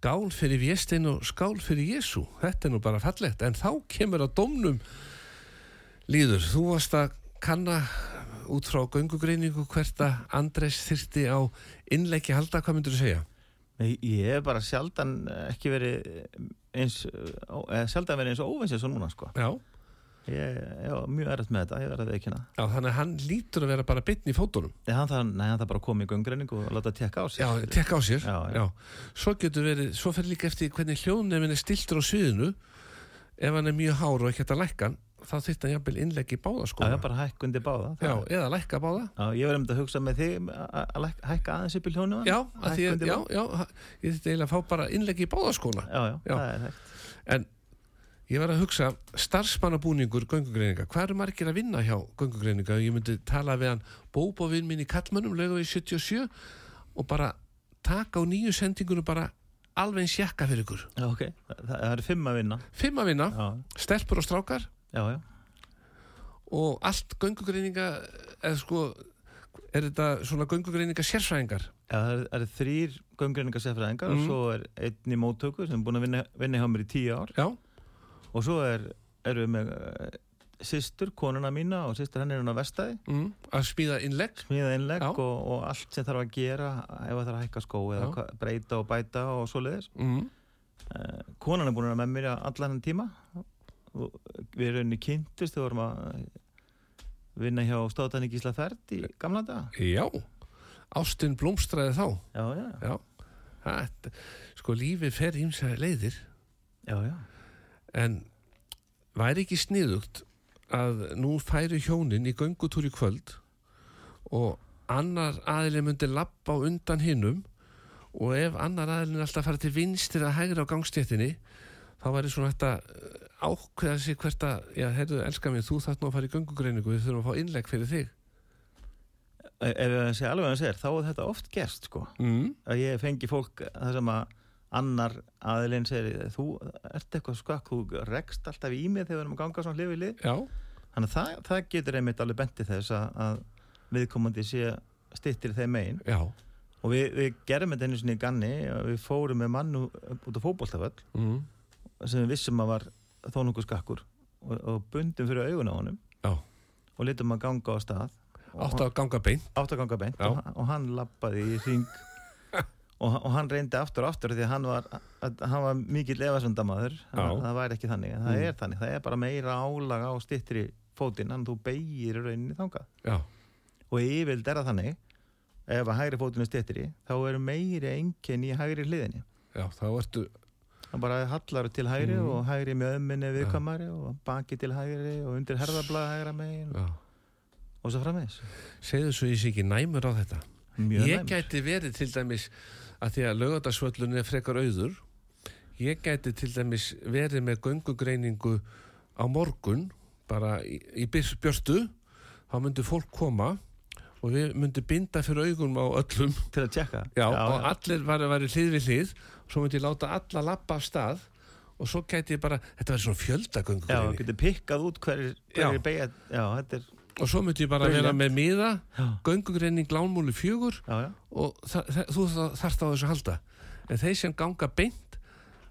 skál fyrir Véstein og skál fyrir Jésu þetta er nú bara fallegt en þá kemur að domnum líður, þú varst að kanna út frá göngugreiningu hvert að Andres þyrti á innleiki halda, hvað myndur þú segja? Ég hef bara sjaldan ekki verið eins, sjaldan verið eins og óvinsið svo núna sko. Já, Ég ég var mjög erfitt með þetta, ég verði að veikina. já þannig að hann lítur að vera bara bitn í fótunum Nei, hann þarf, bara að koma í göngreiningu og láta tekka á sig. Já, tekka á sér Já, já. Svo getur verið, svo fer líka eftir hvernig hljóðnefin er stiltur á sviðinu ef hann er mjög hár og ekki hægt að lækka hann þá þyrfti hann jafnvel innleggi í báða sko Já, ég bara hækkundi báða. Já, Það- eða lækka báða Já, ég var um að hugsa með þig að að hækka aðeins upp í hljónu. Já, að að- Hækkundi já, já, ég ég var að hugsa starfsmannabúningur göngugreininga, hvað eru margir að vinna hjá göngugreininga? Ég myndi tala við hann bóbovinn minn í Kallmannum, lögum við 77 og bara taka á nýju sendingunum bara alveg eins jakka fyrir ykkur. Já, ok. Það, það er fimm að vinna. Fimm að vinna, Já, stelpur og strákar já, já. og allt göngugreininga eða sko er þetta svona göngugreininga sérfræðingar Já, það eru er þrýr göngreiningasefræðingar Mm. og svo er einn í móttöku sem er búin að vinna, vinna hjá mér í tíu ár já, og svo er, erum við með uh, systur, konuna mína og systur henni er hún á vestæði mm, að smíða innlegg? Smíða innlegg og, og allt sem þarf að gera ef það þarf að hækka skó eða Já. breyta og bæta og svo leiðis mm, uh, konan er búin að með mér allan hann tíma. Við erum í kynntust þegar vorum að vinna hjá stáðan í Gísla Ferd í gamla daga. Já. Ástin blómstraði þá. Já, já, já, þetta, sko lífið fer ímsa leiðir. Já, já. En væri ekki sniðugt að nú færi hjónin í göngutúr í kvöld og annar aðili myndi lappa á undan hinnum og ef annar aðilin alltaf fara til vinstir að hægra á gangstéttinni þá væri svona þetta eh, ákveða sig hvert að, já, heyrðu, elska mér, þú þarf nú að fara í göngugreiningu, við þurfum að fá innlegg fyrir þig. ef ég sé alveg að það segir þá er þetta oft gerst sko Mm. að ég fengi fólk það sem að annar aðilinn segir þú ert eitthvað skakk, þú rekst alltaf í mig þegar við erum að ganga svona Já, þannig að það, það getur einmitt alveg benti þess að, að viðkomandi sé stittir þeim já, og við, við gerum þetta einu sinni í ganni við fórum með mann út á fótboltaföll mm. sem við vissum að var þó nokkuð skakkur og, og bundum fyrir augun á honum Já. og litum að ganga á stað átt að ganga beint. að ganga beint og, og hann lappaði í hring og, og hann reyndi aftur og aftur því hann var, hann var mikill efasundamaður Já. það, það væri ekki þannig, það Mm. er þannig það er bara meira álag á stittri fótinn en þú beigir rauninni þangað Já, og yfirld er það þannig ef að hægri fótinn er stittri þá eru meiri engin í hægri hliðinni já, þá ertu, það bara hallar til hægri Mm. og hægri með ömminni viðkamari og baki til hægri og undir herðablaða hægra megin já, og svo frammeðis segðu svo ég sé ekki næmur á þetta. mjög ég næmt. gæti verið til dæmis að því að lögadagsvöllun er frekar auður. Ég gæti til dæmis verið með göngugreiningu á morgun bara í, í björtu. Þá myndi fólk koma og við myndi binda fyrir augunum á öllum. Til að tjekka? Já, og allir var, var hlið við hlið. Svo myndi ég láta alla lappa af stað og svo gæti ég bara, þetta verður svona Já, fjöldagöngugreining getur pikkað út hverjir Já. hver beigja, já, þetta er og svo myndi ég bara vera Brilliant. með miða já, göngugreining lánmúli fjögur já, já, og þa þa þú þa- þarft á þessu halda. En þeir sem ganga beint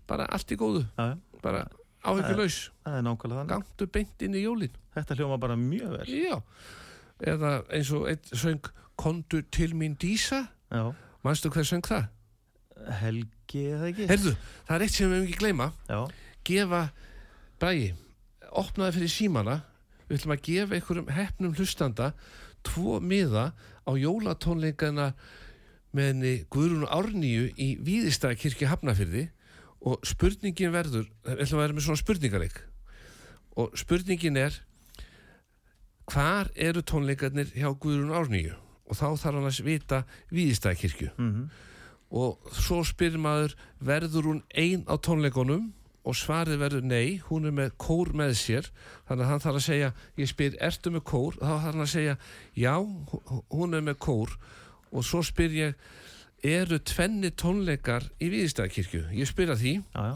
bara allt í góðu, já, bara það nákvæmlega þannig. Gangtu beint inn í jólin. Þetta hljóma bara mjög vel. Já, eða eins og einn söng kondu til mín dísa. Já, manstu hver söng það? Helgi eða ekki? Herðu, það er eitt sem við höfum ekki gleyma. Já, gefa, bræði opnaði fyrir símana við ætlum að gefa einhverjum hefnum hlustanda tvo miða á jólatónleikana með henni Guðrún Árníu í Víðistæðakirkja Hafnafyrði og spurningin verður við ætlum að vera með svona spurningareik og spurningin er hvar eru tónleikarnir hjá Guðrún Árníu? Og þá þarf hann að vita Víðistæðakirkju mhm, og svo spyrir maður verður hún ein á tónleikunum og svarið verður nei, hún er með kór með sér. Þannig að hann þarf að segja ég spyr, ertu með kór? þá þarf hann að segja, já, hú- hún er með kór. Og svo spyr ég eru tvenni tónleikar í Víðistæðakirkju? Ég spyr að því. Já, já,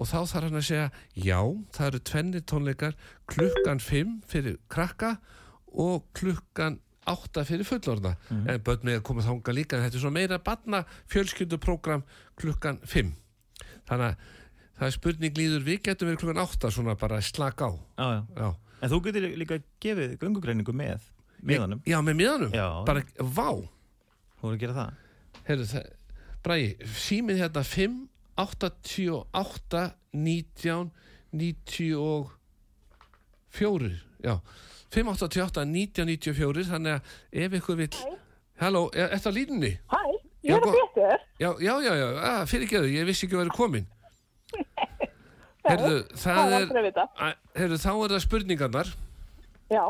og þá þarf hann að segja já, það eru tvenni tónleikar klukkan 5 fyrir krakka og klukkan 8 fyrir fullorna en börn með að koma þanga líka þetta er svona meira barna fjölskylduprógram klukkan 5 þannig að það er spurning líður við getum verið klukkan átta svona bara að slaka á Já, já. já, En þú getur líka gefið göngugreiningu með miðanum. já með miðanum bara, vá Þú voru að gera það. Heyrðu, það, Bræði, símið hérna 5, 88, 19, 94, já, 5, 88, 19, 94, þannig að ef ykkur vill, halló, er þetta á línunni? Hæ, ég er að betur. Já, já, já, já, að, fyrir ekki ég vissi ekki að vera komin. Heyrðu, það er er, heyrðu, þá er það spurningarnar, Já,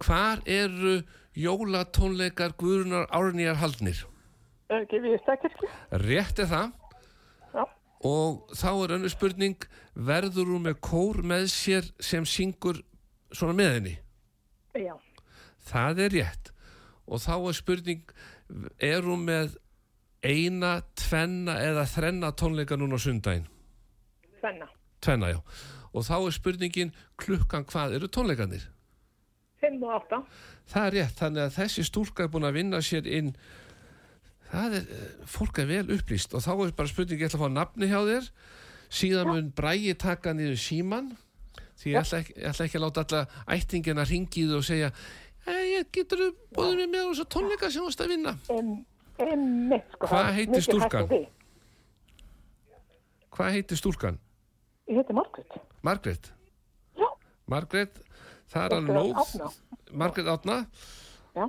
hvar eru jólatónleikar Guðrunar Árnýjar haldnir? ekki við stakirkju. Rétt er það. Já. Og þá er önnur spurning, verður hún með kór með sér sem syngur svona með henni? Já, Það er rétt. Og þá er spurning, er hún með eina, tvenna eða þrenna tónleika núna á sundaginn? svenna. Tvenna, já. Og þá er spurningin, klukkan hvað eru tónleikanir? 5 og 8. Það er rétt, þannig að þessi stúlka er búin að vinna sér inn það er, eh, fólk er vel upplýst og þá er bara spurning, ég ætla að fá nafni hjá þér síðan mun brægi taka niður síman því ég ætla, ekki, ég ætla ekki að láta alla ættingina ringið og segja ég getur mér með á þessu tónleika sem þú varst að vinna Em, Emmitt, sko. Hvað heitir stúlkan? hvað heitir stúlkan? Ég heiti Margrét. Margrét? Já. Margrét, það er að Margrét lóð Árna. Margrét Átna Já,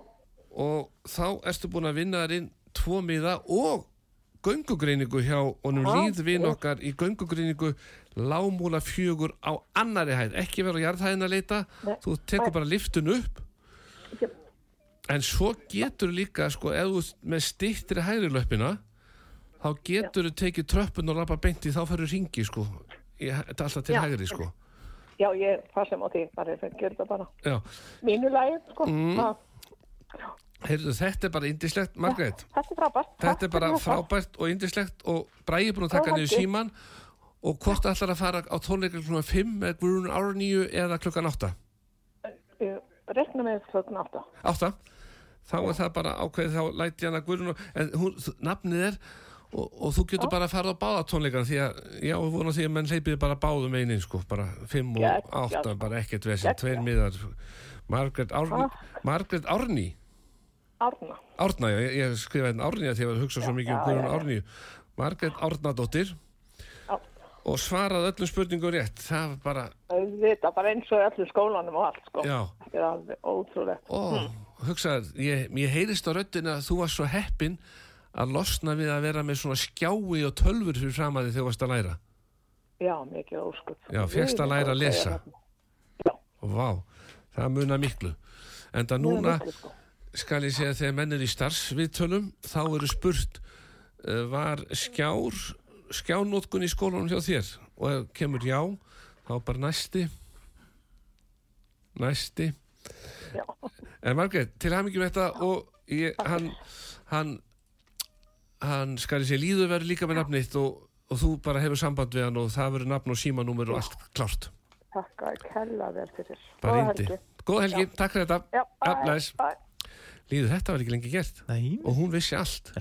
og þá ertu búin að vinna þar inn tvo miða og göngugreiningu hjá honum líðvin okkar í göngugreiningu lámúla fjögur á annari hæð. Ekki vera á jarðhæðin að leita. Nei, þú tekur bara liftun upp. Ekki- en svo getur líka sko, ert með stittri hægri löppina þá getur þú tekið tröppun og lappa beinti þá ferur ringi sko þetta er alltaf til Já. hægri sko já, ég passum á því, bara ég gerði það bara. Já. Mínu lagi, sko. Mm. Heyrðu, þetta er bara indislegt Margrét Þetta er frábært. Þetta er bara þetta. frábært og indislegt og Bræði búin að taka Já, niður síman og hvort ætlar að fara á tónleika klukkan 5 með Guðrún ára 9 eða klukkan 8 Ég rekna með klokkan 8. 8 þá er það bara ákveðið þá læti hann að Guðrún en hún, nafnið er og, og þú getur bara að fara á báða tónleikana því að já, vona því að menn hleypið bara báðum einin sko, bara 5 og Geggjað. 8 bara ekkert vesinn, Geggjað. tveir miðar Margrét Árni Margrét Árni Árna. Árna, já, ég, ég skrifaði hérna Árni að því að ég var að hugsa svo mikið um já, já, já. Árni Margrét Árnadóttir Já. og svaraði öllum spurningum rétt það var bara, Þetta bara eins og öllum skólanum og allt, sko. já Þetta er alveg ótrúlega. ó, hugsaði, ég, ég heyrist á röddina að þú var svo heppin að losna við að vera með svona skjái og tölfur fyrir framaði þegar þú varst að læra Já, mikið óskup. Já, fékkst að læra að lesa. Já, og vá, það muna miklu en það núna sko. skal ég segja að þegar menn er í starfsviðtölum þá eru spurt uh, var skjár skjánótkun í skólanum hjá þér og ef kemur já þá bara næsti næsti Já. en Margrét, til hamingjum þetta og ég, hann hann hann skal ég segja líður verður líka með nafnitt og, og þú bara hefur samband við hann og það verður nafn og símanúmer og allt klárt. Takk að kella vel fyrir. bara Góða indi helgi. Takk fyrir þetta. Bye. Líður, þetta var ekki lengi gert. Nei, og hún vissi allt.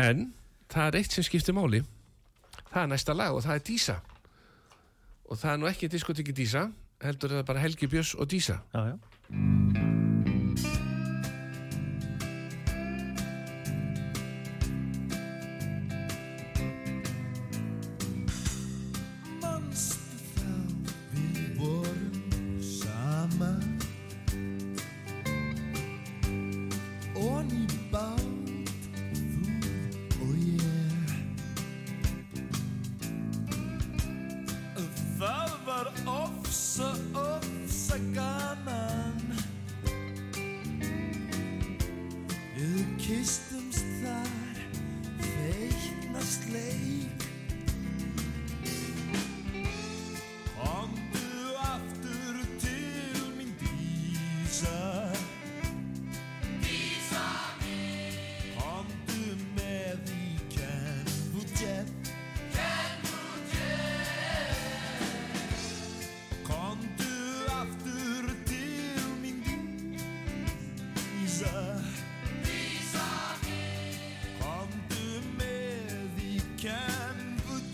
En það er eitt sem skiptir máli. Það er næsta lag og það er Dísa. Og það er nú ekki diskotekki Dísa Heldur er það bara Helgi Björns og Dísa. Já, já.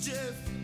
Jeff.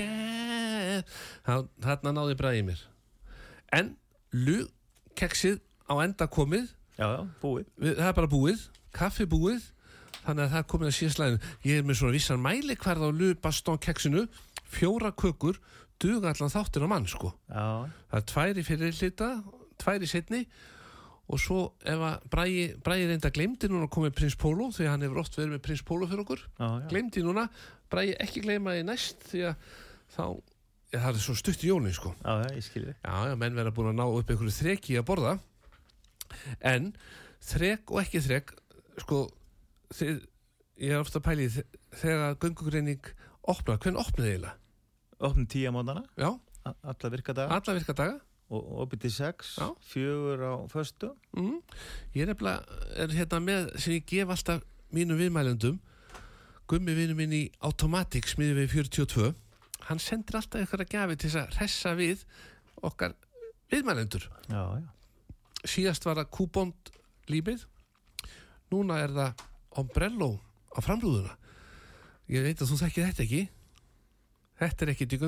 Með Þá- Þarna náði bræðið mér. En lugkeksið á enda komið. Já, já, búið. við, það er bara búið, kaffi búið. Þannig að það komið að síðast lægin ég er með svona vissan mæli hverð á lubastón keksinu, fjóra kökur duga allan þáttir á mann sko. Já, það er tværi fyrir hlita tværi setni og svo ef að Bræði, Bræði reynda glemdi núna komið Prins Pólo því að hann hefur oft verið með Prins Pólo fyrir okkur. Já, já. glemdi núna, Bræði ekki gleyma því næst því að þá ja, það er svo stutt í jólinn sko Já, ég skilji. Já, já, menn verða búin að ná upp einhverju þreki að borða en þrek og ekki þrek sko þið, ég er ofta að pæli þegar göngugreining opnar, hvernig opnaði eiginlega? Opnum tíu á mótana, Já, alla virkadaga alla virka daga og opið til sex, Já. fjögur á föstu. mm. Ég er nefnilega er hérna með sem ég gef alltaf mínum viðmælendum gummi vinnu minn í Automatic smiði við 42 hann sendir alltaf að gafi til þess að hressa við okkar viðmælendur. Já, já. síðast var það kúbond lífið núna er það ombrello á framrúðuna. Ég veit að þú þekkir þetta ekki. Þetta er ekkit í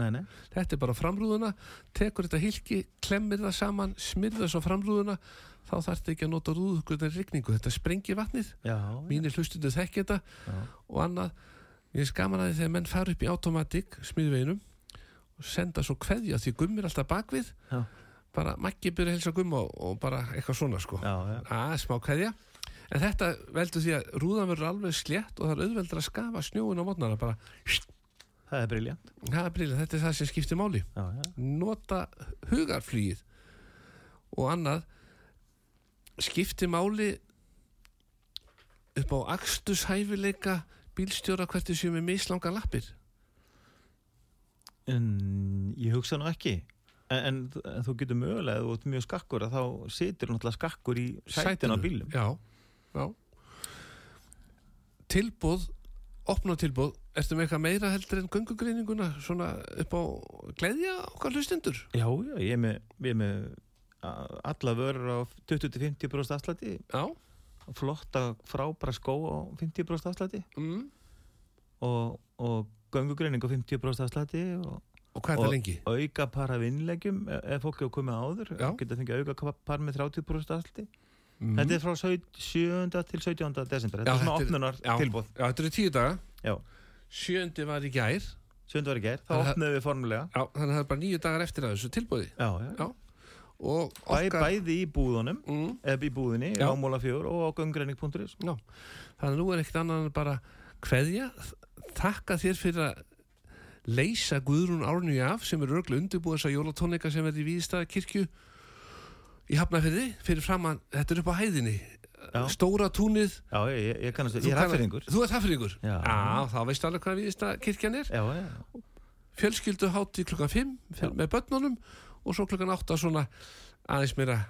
Nei, nei. þetta er bara framrúðuna. Tekur þetta hilki, klemmir það saman smyrður þess á framrúðuna. Þá þarf þetta ekki að nota rúðugrunnar rigningu. Þetta sprengir vatnið, Já, mínir hlustundu þekki þetta. Já. og annað ég skaman að þegar menn fara upp í automatik smiðveginum og senda svo kveðja því gummir alltaf bakvið Já. bara maggi byrja helsa gumma og, og bara eitthvað svona sko. Að smá kveðja. En þetta veldur því að rúðan verður alveg slétt og það er auðveldur að skafa snjóin á mótnana bara, Það er briljant. þetta er það sem skiptir máli. Já, já. nota hugarflýið og annað skiptir máli upp á akstushæfileika bílstjóra hvert þessu með mislanga lappir? En ég hugsa nú ekki. En, en, en þú getur mögulega, ef þú ert mjög skakkur, að þá situr náttúrulega skakkur í sætin á bílum. já, já. Tilbúð opna tilbúð, ertu með eitthvað meira heldur en göngugreininguna svona upp á gleðja okkar hlustundur Já, já, ég er með, er með alla vörur á 20-50% afslætti, já, flotta frábæra skó á 50% afslætti mm. og, og göngugreining á 50% afslætti og, og hvað er og það lengi? auka par af innleggjum ef ef fólk hefur komið áður, Já. geta fengið auka par með 30% afslætti. Mm. Þetta er frá 7. til 17. desember, þetta Já, er svona er- opnunar já. tilbúð. já, þetta eru tíu daga Já, sjöndi var í gær 7. var í gær, þá að- opnuðum við formulega. já, þannig að það er bara nýju dagar eftir að þessu tilbúði Já, já. Já. Bæ, Bæði í búðunum, mm, eða í búðinni, á Móla 4 og á göngreining.is. já. þannig að nú er ekkert annað en bara kveðja, þakka þér fyrir að leysa Guðrún Árnju af sem er örglu undirbúið þess að jólatónleika sem er í Víðstæða kirkju í Hafnafyrði fyrir framann, þetta er upp á hæðinni Já. stóra túnið Já, ég, ég, ég kannast, ég er þú er hafnfyrringur Já. þá veistu alveg hvað Víðstæða kirkjan er Já, já. fjölskyldu hátti klukkan 5 Já. með börnunum og svo klukkan 8 svona aðeins meira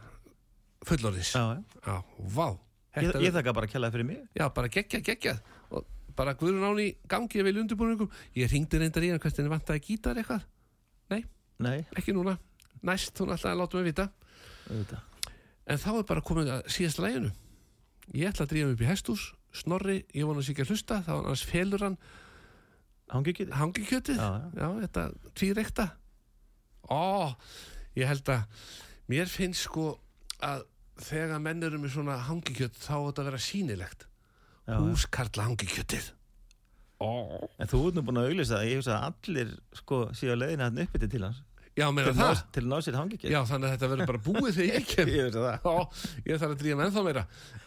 fullorðis já, já. Vá. Ég, Þetta ég er- þakka bara að kella fyrir mig. Já, bara geggja, geggja og bara Guðrún Áni gangi vel undirbúningum. Ég ringdi reyndar í hann hvert henni vantaði gítar eitthvað. Nei, ekki núna, næst hún alltaf að láta mig vita. Auðvitað. en þá er bara komið að síðast læginu ég ætla að drífa mig upp í hestús Snorri, ég vona að sé ekki að hlusta. Þá annars felur hann Hangi ekki þið? hangikjötið. Já, já. já, þetta tvíreikta ó, ég held að mér finnst sko að þegar menn eru með svona hangikjöt þá á þetta að vera sýnilegt. Já, húskarla hangikjötið. Ó, En þú ert nú búin að auglýsa það, ég hugsa að allir sko séu að leiðina hann uppbytti til hans. já, Til meina að það. ná- til að ná sér hangi já, þannig að þetta verður bara búið þegar ég kem. Ég hugsa það. já, ég þarf að drífa með ennþá meira.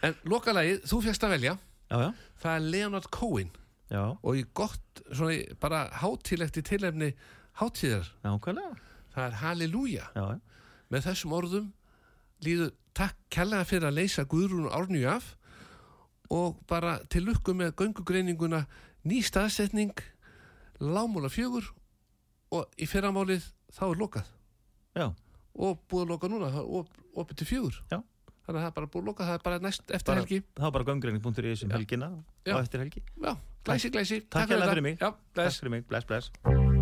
En lokalagið, þú fegst að velja. Já, já. það er Leonard Cohen. Já, og í gott, svona í- bara hátílegt í tilefni hátíðar. Nákvæmlega. Það er Halleluja með þessum orðum líður takk kærlega fyrir að leysa Guðrún Árnju af og bara til lukku með göngugreininguna ný staðsetning lámúla fjögur og í fyrramálið þá er lokað Já, og búið að loka núna, er op- opið til fjögur Já. þannig að það er bara búið að loka, það er bara næst eftir Bara- helgi það var bara gangreining.is um helgina Já. og eftir helgi. Já, glæsi, glæsi Takk hérlega þetta. fyrir mig. Já, Takk fyrir mig, bless, bless.